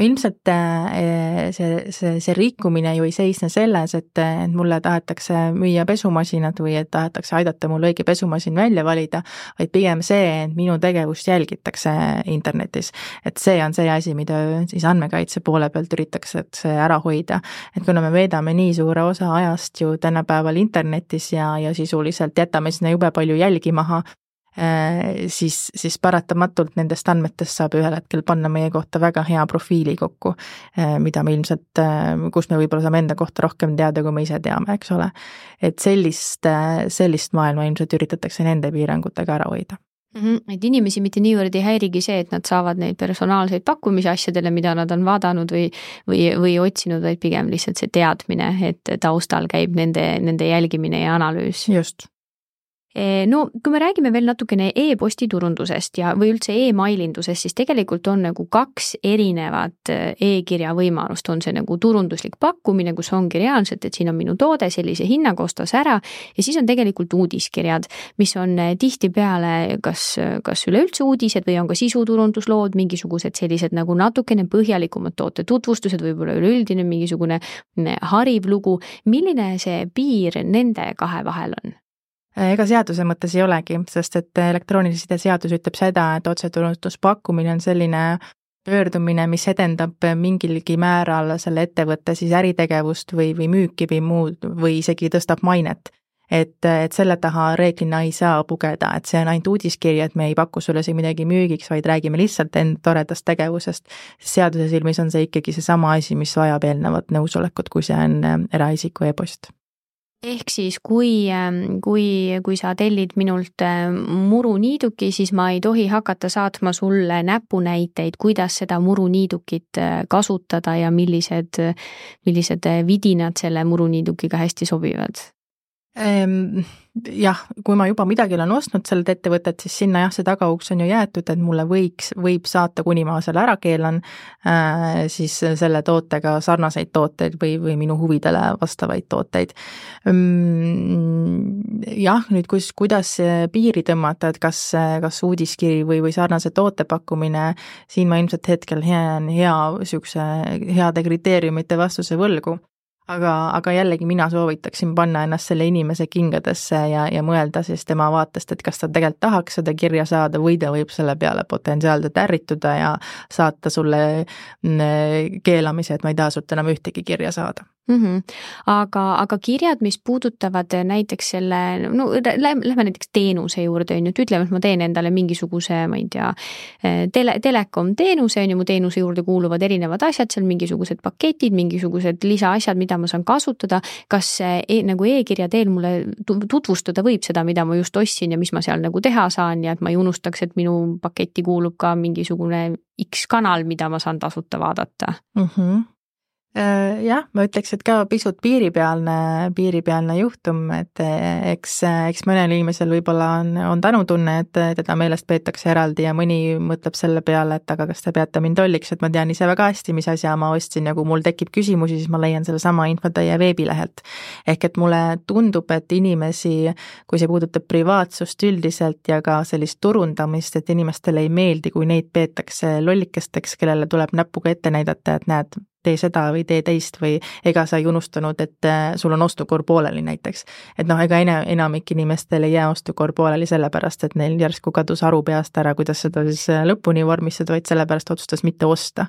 Ilmselt äh, see, see, see rikkumine ju ei seisne selles, et, et mulle tahetakse müüa pesumasinat või et tahetakse aidata mul õige pesumasin välja valida, vaid pigem see, et minu tegevust jälgitakse internetis. et see on see asi, mida siis andmekaitse poole pealt üritatakse ära hoida. et kuna me veedame nii suure osa ajast ju tänapäeval internetis ja, ja sisuliselt jätame sinna jube palju jälgi maha, siis, siis paratamatult nendest andmetest saab ühel hetkel panna meie kohta väga hea profiili kokku, äh, mida me ilmselt, äh, kus me võib-olla saame enda kohta rohkem teada, kui me ise teame, eks ole. et sellist, sellist maailma ilmselt üritatakse nende piirangutega ära hoida mm. -hmm. et inimesi mitte niivõrd ei häirigi see, et nad saavad neid personaalseid pakkumisi asjadele, mida nad on vaadanud või, või, või otsinud, vaid pigem lihtsalt see teadmine, et taustal käib nende, nende jälgimine ja analüüs. just no kui me räägime veel natukene e-posti turundusest ja, või üldse emailindusest, siis tegelikult on nagu kaks erinevat eh, e-kirja võimalust, on see nagu turunduslik pakkumine, kus ongi reaalselt, et siin on minu toode sellise hinnaga, ostas ära ja siis on tegelikult uudiskirjad, mis on eh, tihtipeale kas, kas üleüldse uudised või on ka sisuturunduslood, mingisugused sellised nagu natukene põhjalikumad toote tutvustused, võib-olla üleüldine mingisugune hariv lugu. milline see piir nende kahe vahel on? Äh, ega seaduse mõttes ei olegi, sest et elektroonilise side seadus ütleb seda, et otsetunnustus-pakkumine on selline pöördumine, mis edendab mingilgi määral selle ettevõtte siis äritegevust või, või müüki või muud või isegi tõstab mainet. et, et selle taha reeglina ei saa pugeda, et see on ainult uudiskiri, et me ei paku sulle siin midagi müügiks, vaid räägime lihtsalt enda toredast tegevusest. seaduse silmis on see ikkagi seesama asi, mis vajab eelnevat nõusolekut, kui see on eraisiku e-post ehk siis, kui, ähm, kui, kui sa tellid minult ähm, muruniiduki, siis ma ei tohi hakata saatma sulle näpunäiteid, kuidas seda muruniidukit äh, kasutada ja millised, millised vidinad selle muruniidukiga hästi sobivad jah, kui ma juba midagi olen ostnud sellelt ettevõtet, siis sinna jah, see tagauks on ju jäetud, et mulle võiks, võib saata, kuni ma selle ära keelan äh,, siis selle tootega sarnaseid tooteid või, või minu huvidele vastavaid tooteid mm,. jah, nüüd kus, kuidas piiri tõmmata, et kas, kas uudiskiri või, või sarnase toote pakkumine, siin ma ilmselt hetkel jään hea niisuguse heade kriteeriumite vastuse võlgu aga, aga jällegi mina soovitaksin panna ennast selle inimese kingadesse ja, ja mõelda siis tema vaatest, et kas ta tegelikult tahaks seda kirja saada või ta võib selle peale potentsiaalselt ärrituda ja saata sulle mm, keelamise, et ma ei taha sult enam ühtegi kirja saada mm. -hmm. aga, aga kirjad, mis puudutavad näiteks selle, no lähme, lähme näiteks teenuse juurde, on ju, et ütleme, et ma teen endale mingisuguse, ma ei tea, tele, telekom teenuse, on ju, mu teenuse juurde kuuluvad erinevad asjad, seal mingisugused paketid, mingisugused lisaasjad, mida ma saan kasutada. kas e, nagu e-kirja teel mulle tutvustada võib seda, mida ma just ostsin ja mis ma seal nagu teha saan ja et ma ei unustaks, et minu paketti kuulub ka mingisugune X kanal, mida ma saan tasuta vaadata mm? -hmm jah, ma ütleks, et ka pisut piiripealne, piiripealne juhtum, et äh, eks, eks mõnel inimesel võib-olla on, on tänutunne, et teda meelest peetakse eraldi ja mõni mõtleb selle peale, et aga kas te peate mind lolliks, et ma tean ise väga hästi, mis asja ma ostsin ja kui mul tekib küsimusi, siis ma leian sellesama info teie veebilehelt. ehk et mulle tundub, et inimesi, kui see puudutab privaatsust üldiselt ja ka sellist turundamist, et inimestele ei meeldi, kui neid peetakse lollikesteks, kellele tuleb näpuga ette näidata, et näed, tee seda või tee teist või ega sa ei unustanud, et äh, sul on ostukorv pooleli näiteks. et noh, ega ena-, enamik inimestel ei jää ostukorv pooleli sellepärast, et neil järsku kadus aru peast ära, kuidas seda siis äh, lõpuni vormistada, vaid sellepärast otsustas mitte osta.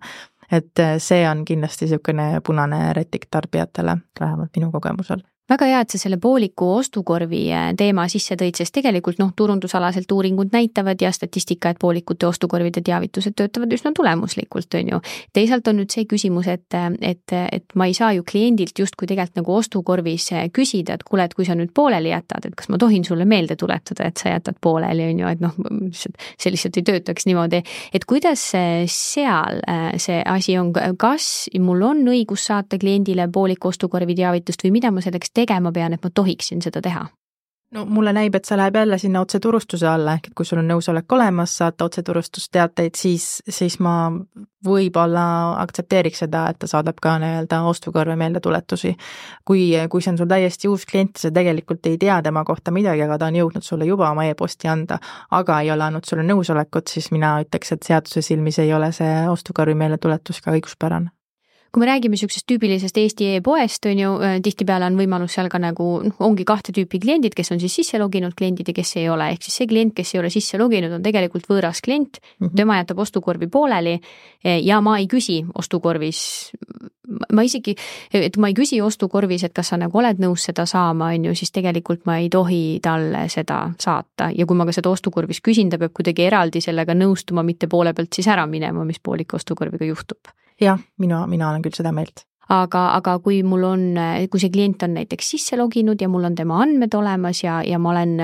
et äh, see on kindlasti niisugune punane rätik tarbijatele, vähemalt minu kogemusel väga hea, et sa selle pooliku ostukorvi äh, teema sisse tõid, sest tegelikult noh, turundusalaselt uuringud näitavad ja statistika, et poolikute ostukorvide teavitused töötavad üsna tulemuslikult, on ju. teisalt on nüüd see küsimus, et, et, et ma ei saa ju kliendilt justkui tegelikult nagu ostukorvis äh, küsida, et kuule, et kui sa nüüd pooleli jätad, et kas ma tohin sulle meelde tuletada, et sa jätad pooleli, on ju, et noh, lihtsalt see lihtsalt ei töötaks niimoodi. et kuidas seal äh, see asi on, kas mul on õigus saata kliendile pooliku ostukorvi teavitust või mida ma selleks tegema pean, et ma tohiksin seda teha? no mulle näib, et see läheb jälle sinna otseturustuse alla, ehk et kui sul on nõusolek olemas saata otseturustusteateid, siis, siis ma võib-olla aktsepteeriks seda, et ta saadab ka nii-öelda ostukorvi meeldetuletusi. kui, kui see on sul täiesti uus klient ja sa tegelikult ei tea tema kohta midagi, aga ta on jõudnud sulle juba oma e-posti anda, aga ei ole andnud sulle nõusolekut, siis mina ütleks, et seaduse silmis ei ole see ostukorvi meeldetuletus ka õiguspärane kui me räägime niisugusest tüüpilisest Eesti e-poest, on ju, äh, tihtipeale on võimalus seal ka nagu noh, ongi kahte tüüpi kliendid, kes on siis sisse loginud kliendid ja kes ei ole, ehk siis see klient, kes ei ole sisse loginud, on tegelikult võõras klient. Mm, -hmm. tema jätab ostukorvi pooleli eh, ja ma ei küsi ostukorvis ma isegi, et ma ei küsi ostukorvis, et kas sa nagu oled nõus seda saama, on ju, siis tegelikult ma ei tohi talle seda saata. Ja kui ma ka seda ostukorvis küsin, ta peab kuidagi eraldi sellega nõustuma, mitte poole pealt siis ära minema, mis pooliku ostukorviga juhtub jah, mina, mina olen küll seda meelt aga, aga kui mul on, kui see klient on näiteks sisse loginud ja mul on tema andmed olemas ja, ja ma olen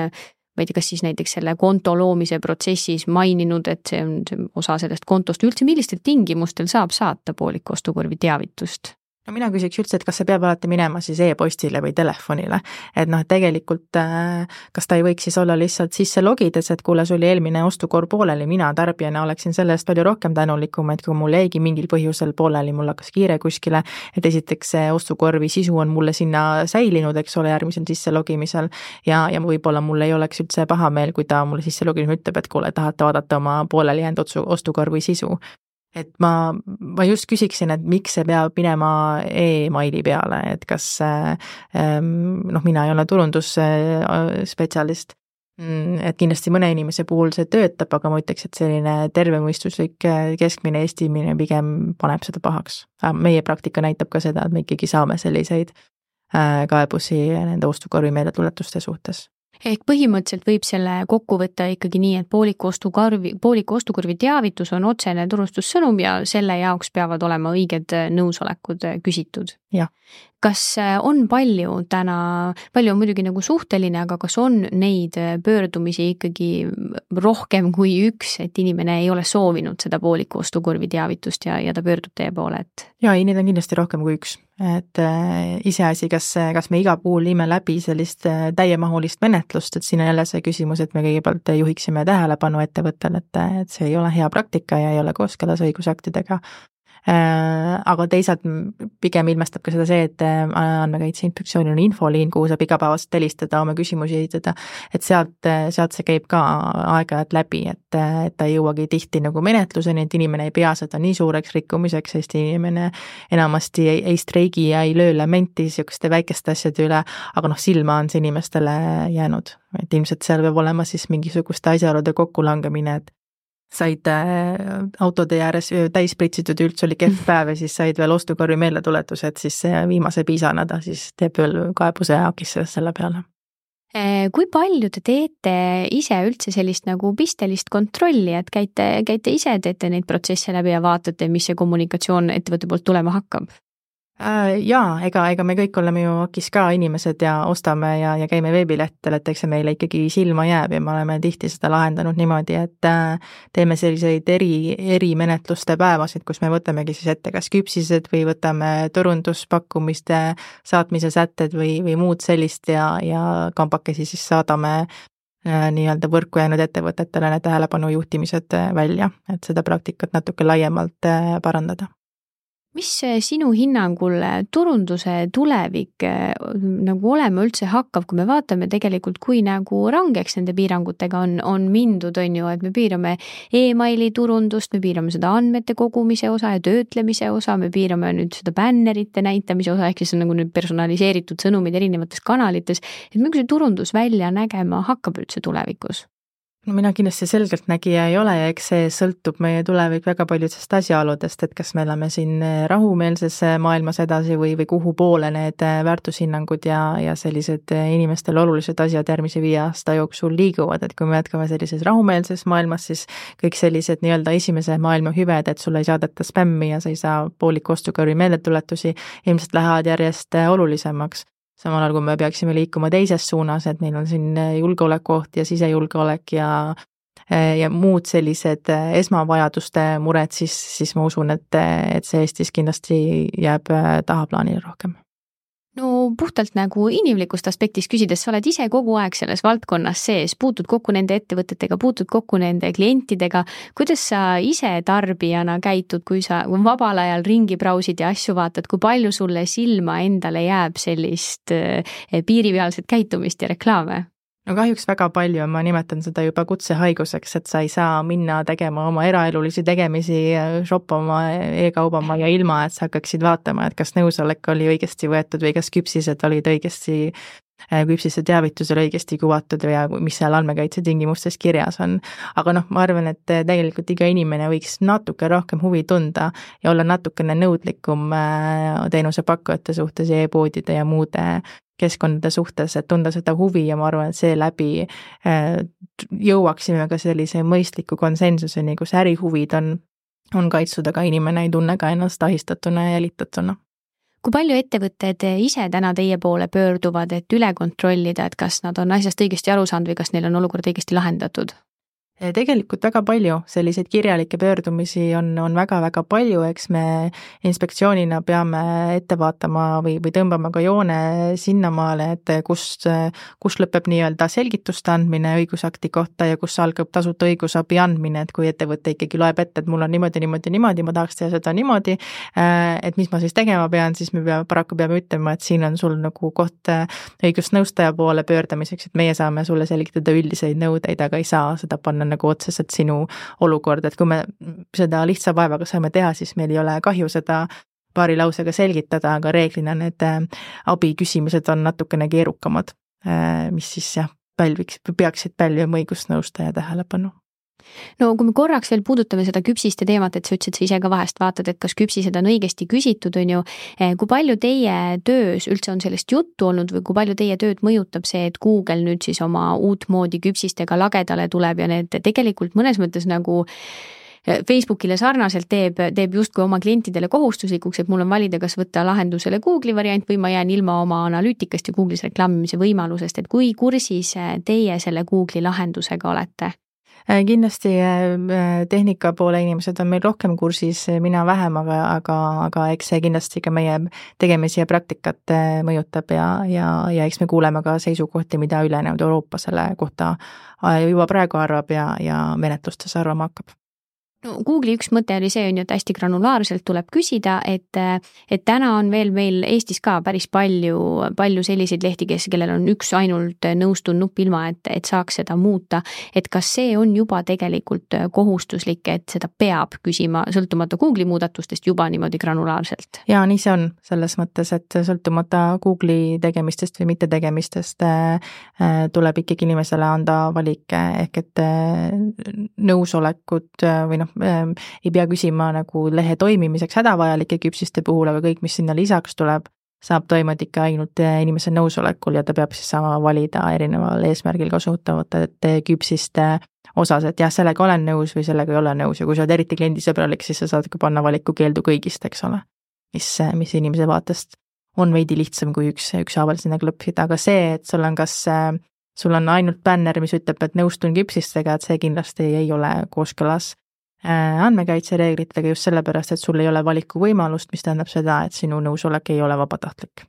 ma ei tea, kas siis näiteks selle konto loomise protsessis maininud, et see on osa sellest kontost, üldse millistel tingimustel saab saata pooliku ostukorvi teavitust? No mina küsiks üldse, et kas see peab alati minema siis e-postile või telefonile. et noh, et tegelikult äh, kas ta ei võiks siis olla lihtsalt sisse logides, et kuule, sul oli eelmine ostukorv pooleli, mina tarbijana oleksin selle eest palju rohkem tänulikum, et kui mul jäigi mingil põhjusel pooleli, mul hakkas kiire kuskile, et esiteks see ostukorvi sisu on mulle sinna säilinud, eks ole, järgmisel sisse logimisel. Ja, ja võib-olla mul ei oleks üldse pahameel, kui ta mulle sisse logimisel ütleb, et kuule, tahate vaadata oma pooleli jäänud otsu, ostukorvi sisu et ma, ma just küsiksin, et miks see peab minema emaili peale, et kas ähm, noh, mina ei ole turundusspetsialist, mm, et kindlasti mõne inimese puhul see töötab, aga ma ütleks, et selline tervemõistuslik keskmine Eesti inimene pigem paneb seda pahaks. meie praktika näitab ka seda, et me ikkagi saame selliseid äh, kaebusi nende ostukorvi meeldetuletuste suhtes ehk põhimõtteliselt võib selle kokku võtta ikkagi nii, et pooliku ostukarvi, pooliku ostukurvi teavitus on otsene turustussõnum ja selle jaoks peavad olema õiged nõusolekud küsitud. Kas äh, on palju täna, palju on muidugi nagu suhteline, aga kas on neid pöördumisi ikkagi rohkem kui üks, et inimene ei ole soovinud seda pooliku ostukurvi teavitust ja, ja ta pöördub teie poole, et? jaa, ei, neid on kindlasti rohkem kui üks et äh, iseasi, kas, kas me iga puhul viime läbi sellist äh, täiemahulist menetlust, et siin on jälle see küsimus, et me kõigepealt juhiksime tähelepanu ettevõttele, et, et see ei ole hea praktika ja ei ole kooskõlas õigusaktidega. Äh, aga teisalt pigem ilmestab ka seda see, et äh, Andmekaitse Inspektsioonil on infoliin, kuhu saab igapäevaselt helistada, oma küsimusi esitada, et sealt, sealt see käib ka aeg-ajalt läbi, et, et ta ei jõuagi tihti nagu menetluseni, et inimene ei pea seda nii suureks rikkumiseks, sest inimene enamasti ei, ei streigi ja ei löö lamenti niisuguste väikeste asjade üle, aga noh, silma on see inimestele jäänud, et ilmselt seal peab olema siis mingisuguste asjaolude kokkulangemine, et said äh, autotee ääres täis pritsitud ja üldse oli kehv päev ja siis said veel ostukorvi meeldetuletuse, et siis viimase piisana ta siis teeb veel kaebuse hakisse selle peale äh, kui palju te teete ise üldse sellist nagu pistelist kontrolli, et käite, käite ise, teete neid protsesse läbi ja vaatate, mis see kommunikatsioon ettevõtte poolt tulema hakkab? Äh, jaa, ega, ega me kõik oleme ju AKIS ka inimesed ja ostame ja, ja käime veebilehtedel, et eks see meile ikkagi silma jääb ja me oleme tihti seda lahendanud niimoodi, et äh, teeme selliseid eri, erimenetluste päevasid, kus me võtamegi siis ette kas küpsised või võtame turunduspakkumiste saatmise sätted või, või muud sellist ja, ja kambakesi siis saadame äh, nii-öelda võrku jäänud ettevõtetele need tähelepanu juhtimised välja, et seda praktikat natuke laiemalt parandada mis sinu hinnangul turunduse tulevik äh, nagu olema üldse hakkab, kui me vaatame tegelikult, kui nagu rangeks nende piirangutega on, on mindud, on ju, et me piirame emaili turundust, me piirame seda andmete kogumise osa ja töötlemise osa, me piirame nüüd seda bännerite näitamise osa, ehk siis on nagu nüüd personaliseeritud sõnumid erinevates kanalites, et milline see turundus välja nägema hakkab üldse tulevikus? No mina kindlasti selgeltnägija ei ole ja eks see sõltub meie tulevik väga paljudest asjaoludest, et kas me elame siin eh, rahumeelses eh, maailmas edasi või, või kuhu poole need eh, väärtushinnangud ja, ja sellised inimestele olulised asjad järgmise viie aasta jooksul liiguvad, et kui me jätkame sellises rahumeelses maailmas, siis kõik sellised nii-öelda esimese maailma hüved, et sulle ei saadeta spämmi ja sa ei saa pooliku ostukorvi meeldetuletusi, ilmselt lähevad järjest olulisemaks samal ajal kui me peaksime liikuma teises suunas, et meil on siin julgeolekuoht ja sisejulgeolek ja ja muud sellised esmavajaduste mured, siis, siis ma usun, et, et see Eestis kindlasti jääb tahaplaanile rohkem no puhtalt nagu inimlikust aspektist küsides, sa oled ise kogu aeg selles valdkonnas sees, puutud kokku nende ettevõtetega, puutud kokku nende klientidega. kuidas sa ise tarbijana käitud, kui sa vabal ajal ringi brausid ja asju vaatad, kui palju sulle silma endale jääb sellist eh, piiripealset käitumist ja reklaame? No kahjuks väga palju, ma nimetan seda juba kutsehaiguseks, et sa ei saa minna tegema oma eraelulisi tegemisi, shoppama e-kaubama ja ilma, et sa hakkaksid vaatama, et kas nõusolek oli õigesti võetud või kas küpsised olid õigesti äh, küpsise teavitusel õigesti kuvatud ja mis seal andmekaitse tingimustes kirjas on. aga noh, ma arvan, et tegelikult iga inimene võiks natuke rohkem huvi tunda ja olla natukene nõudlikum äh, teenusepakkujate suhtes ja e-poodide ja muude keskkondade suhtes, et tunda seda huvi ja ma arvan, et seeläbi äh, jõuaksime ka sellise mõistliku konsensuseni, kus ärihuvid on, on kaitstud, aga inimene ei tunne ka ennast ahistatuna ja jälitatuna kui palju ettevõtted ise täna teie poole pöörduvad, et üle kontrollida, et kas nad on asjast õigesti aru saanud või kas neil on olukord õigesti lahendatud? Tegelikult väga palju selliseid kirjalikke pöördumisi on, on väga-väga palju, eks me inspektsioonina peame ette vaatama või, või tõmbama ka joone sinnamaale, et kus, kus lõpeb nii-öelda selgituste andmine õigusakti kohta ja kus algab tasuta õigusabi andmine, et kui ettevõte ikkagi loeb ette, et mul on niimoodi, niimoodi, niimoodi, ma tahaks teha seda niimoodi, et mis ma siis tegema pean, siis me peame, paraku peame ütlema, et siin on sul nagu koht õigusnõustaja poole pöördamiseks, et meie saame sulle selgitada üldiseid nõudeid, aga ei saa seda panna on nagu otseselt sinu olukord, et kui me seda lihtsa vaevaga saame teha, siis meil ei ole kahju seda paari lausega selgitada, aga reeglina need äh, abi küsimused on natukene keerukamad, äh, mis siis jah, pälviks, peaksid pälvima õigusnõustaja tähelepanu no kui me korraks veel puudutame seda küpsiste teemat, et sa ütlesid, sa ise ka vahest vaatad, et kas küpsised on õigesti küsitud, on ju. Eh, kui palju teie töös üldse on sellest juttu olnud või kui palju teie tööd mõjutab see, et Google nüüd siis oma uutmoodi küpsistega lagedale tuleb ja need tegelikult mõnes mõttes nagu eh, Facebookile sarnaselt teeb, teeb justkui oma klientidele kohustuslikuks, et mul on valida, kas võtta lahendusele Google'i variant või ma jään ilma oma analüütikast ja Google'is reklaamimise võimalusest, et kui kursis eh, teie selle Google'i lahendusega olete? Äh, kindlasti äh, tehnika poole inimesed on meil rohkem kursis, mina vähem, aga, aga, aga eks see kindlasti ka meie tegemisi ja praktikat äh, mõjutab ja, ja, ja eks me kuuleme ka seisukohti, mida ülejäänud Euroopa selle kohta juba praegu arvab ja, ja menetlustes arvama hakkab no Google'i üks mõte oli see, on ju, et hästi granulaarselt tuleb küsida, et, et täna on veel meil Eestis ka päris palju, palju selliseid lehti, kes, kellel on üks ainult nõustun nupp, ilma et, et saaks seda muuta. et kas see on juba tegelikult kohustuslik, et seda peab küsima sõltumata Google'i muudatustest juba niimoodi granulaarselt? jaa, nii see on, selles mõttes, et sõltumata Google'i tegemistest või mittetegemistest äh, äh, tuleb ikkagi inimesele anda valik, ehk et äh, nõusolekut või noh, Ähm, ei pea küsima nagu lehe toimimiseks hädavajalike küpsiste puhul, aga kõik, mis sinna lisaks tuleb, saab toimuda ikka ainult äh, inimese nõusolekul ja ta peab siis saama valida erineval eesmärgil kasutavate küpsiste osas, et jah, sellega olen nõus või sellega ei ole nõus ja kui sa oled eriti kliendisõbralik, siis sa saad ka panna valikukeeldu kõigist, eks ole. mis, mis inimese vaatest on veidi lihtsam kui üks, ükshaaval sinna klõpsida, aga see, et sul on kas sul on ainult bänner, mis ütleb, et nõustun küpsistega, et see kindlasti ei ole kooskõlas andmekaitsereeglitega just sellepärast, et sul ei ole valikuvõimalust, mis tähendab seda, et sinu nõusolek ei ole vabatahtlik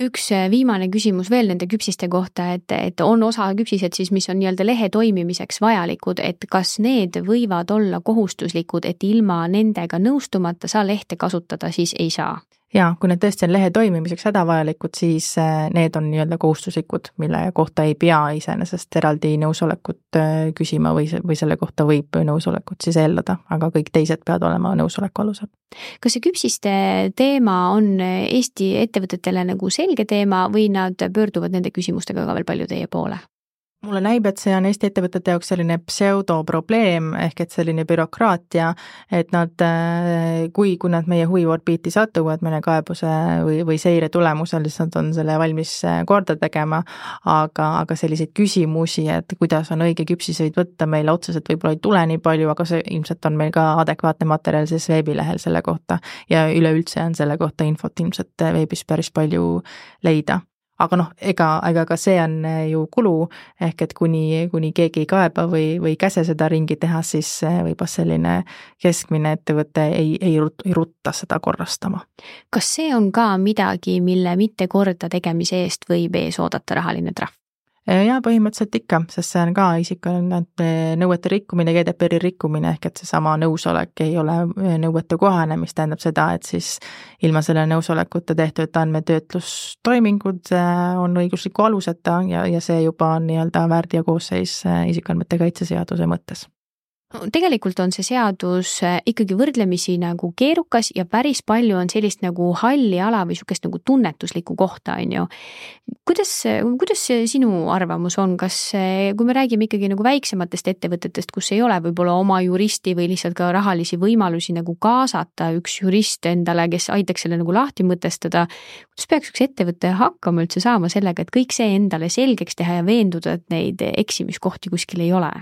üks äh, viimane küsimus veel nende küpsiste kohta, et, et on osa küpsised siis, mis on nii-öelda lehe toimimiseks vajalikud, et kas need võivad olla kohustuslikud, et ilma nendega nõustumata sa lehte kasutada siis ei saa? Jaa, kui need tõesti on lehe toimimiseks hädavajalikud, siis äh, need on nii-öelda kohustuslikud, mille kohta ei pea iseenesest eraldi nõusolekut äh, küsima või, või selle kohta võib nõusolekut siis eeldada, aga kõik teised peavad olema nõusoleku alusel. kas see küpsiste teema on Eesti ettevõtetele nagu selge teema või nad pöörduvad nende küsimustega ka veel palju teie poole? Mulle näib, et see on Eesti ettevõtete jaoks selline pseudoprobleem ehk et selline bürokraatia, et nad, äh, kui, kui nad meie huviorbiiti satuvad mõne kaebuse või, või seire tulemusel, siis nad on selle valmis äh, korda tegema, aga, aga selliseid küsimusi, et kuidas on õige küpsiseid võtta, meile otseselt võib-olla ei tule nii palju, aga see ilmselt on meil ka adekvaatne materjal siis veebilehel selle kohta. Ja üleüldse on selle kohta infot ilmselt veebis päris palju leida aga noh, ega, ega ka see on eh, ju kulu, ehk et kuni, kuni keegi ei kaeba või, või ei käse seda ringi teha, siis eh, võib-olla selline keskmine ettevõte ei, ei, ei rutta seda korrastama. kas see on ka midagi, mille mitte korda tegemise eest võib ees oodata rahaline trahv? Äh, jaa, põhimõtteliselt ikka, sest see on ka isikuandmete nõuete rikkumine, GDPR-i rikkumine, ehk et seesama nõusolek ei ole äh, nõuetekohane, mis tähendab seda, et siis ilma selle nõusolekuta tehtud andmetöötlustoimingud äh, on õigusliku aluseta ja, ja see juba on nii-öelda väärteokoosseis isikuandmete kaitse seaduse mõttes tegelikult on see seadus äh, ikkagi võrdlemisi nagu keerukas ja päris palju on sellist nagu halli ala või sihukest nagu tunnetuslikku kohta, on ju. kuidas, kuidas sinu arvamus on, kas, kui me räägime ikkagi nagu väiksematest ettevõtetest, kus ei ole võib-olla oma juristi või lihtsalt ka rahalisi võimalusi nagu kaasata üks jurist endale, kes aitaks selle nagu lahti mõtestada. kuidas peaks üks ettevõte hakkama üldse saama sellega, et kõik see endale selgeks teha ja veenduda, et neid eksimiskohti kuskil ei ole?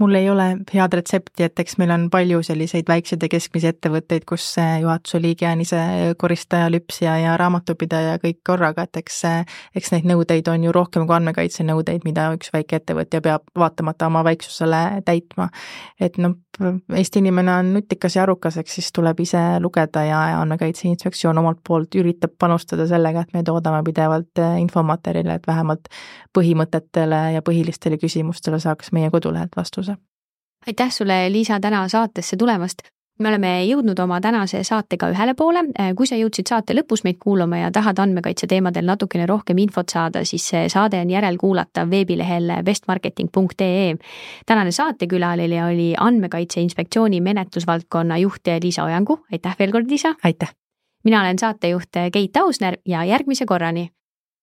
Mul ei ole head retsepti, et eks meil on palju selliseid väikseid ja keskmisi ettevõtteid, kus juhatuse liige on ise koristaja, lüpsja ja raamatupidaja kõik korraga, et eks, eks neid nõudeid on ju rohkem kui andmekaitsenõudeid, mida üks väike ettevõtja peab vaatamata oma väiksusele täitma. et noh, Eesti inimene on nutikas ja arukas, eks siis tuleb ise lugeda ja Andmekaitse Inspektsioon omalt poolt üritab panustada sellega, et me toodame pidevalt infomaterjale, et vähemalt põhimõtetele ja põhilistele küsimustele saaks meie kodulehelt vastuse. aitäh sulle, Liisa, täna saatesse tulemast me oleme jõudnud oma tänase saatega ühele poole. kui sa jõudsid saate lõpus meid kuulama ja tahad andmekaitse teemadel natukene rohkem infot saada, siis see saade on järelkuulatav veebilehel bestmarketing.ee. tänane saatekülaline oli Andmekaitse Inspektsiooni menetlusvaldkonna juht Liisa Ojangu, aitäh veel kord, Liisa! aitäh! mina olen saatejuht Keit Ausner ja järgmise korrani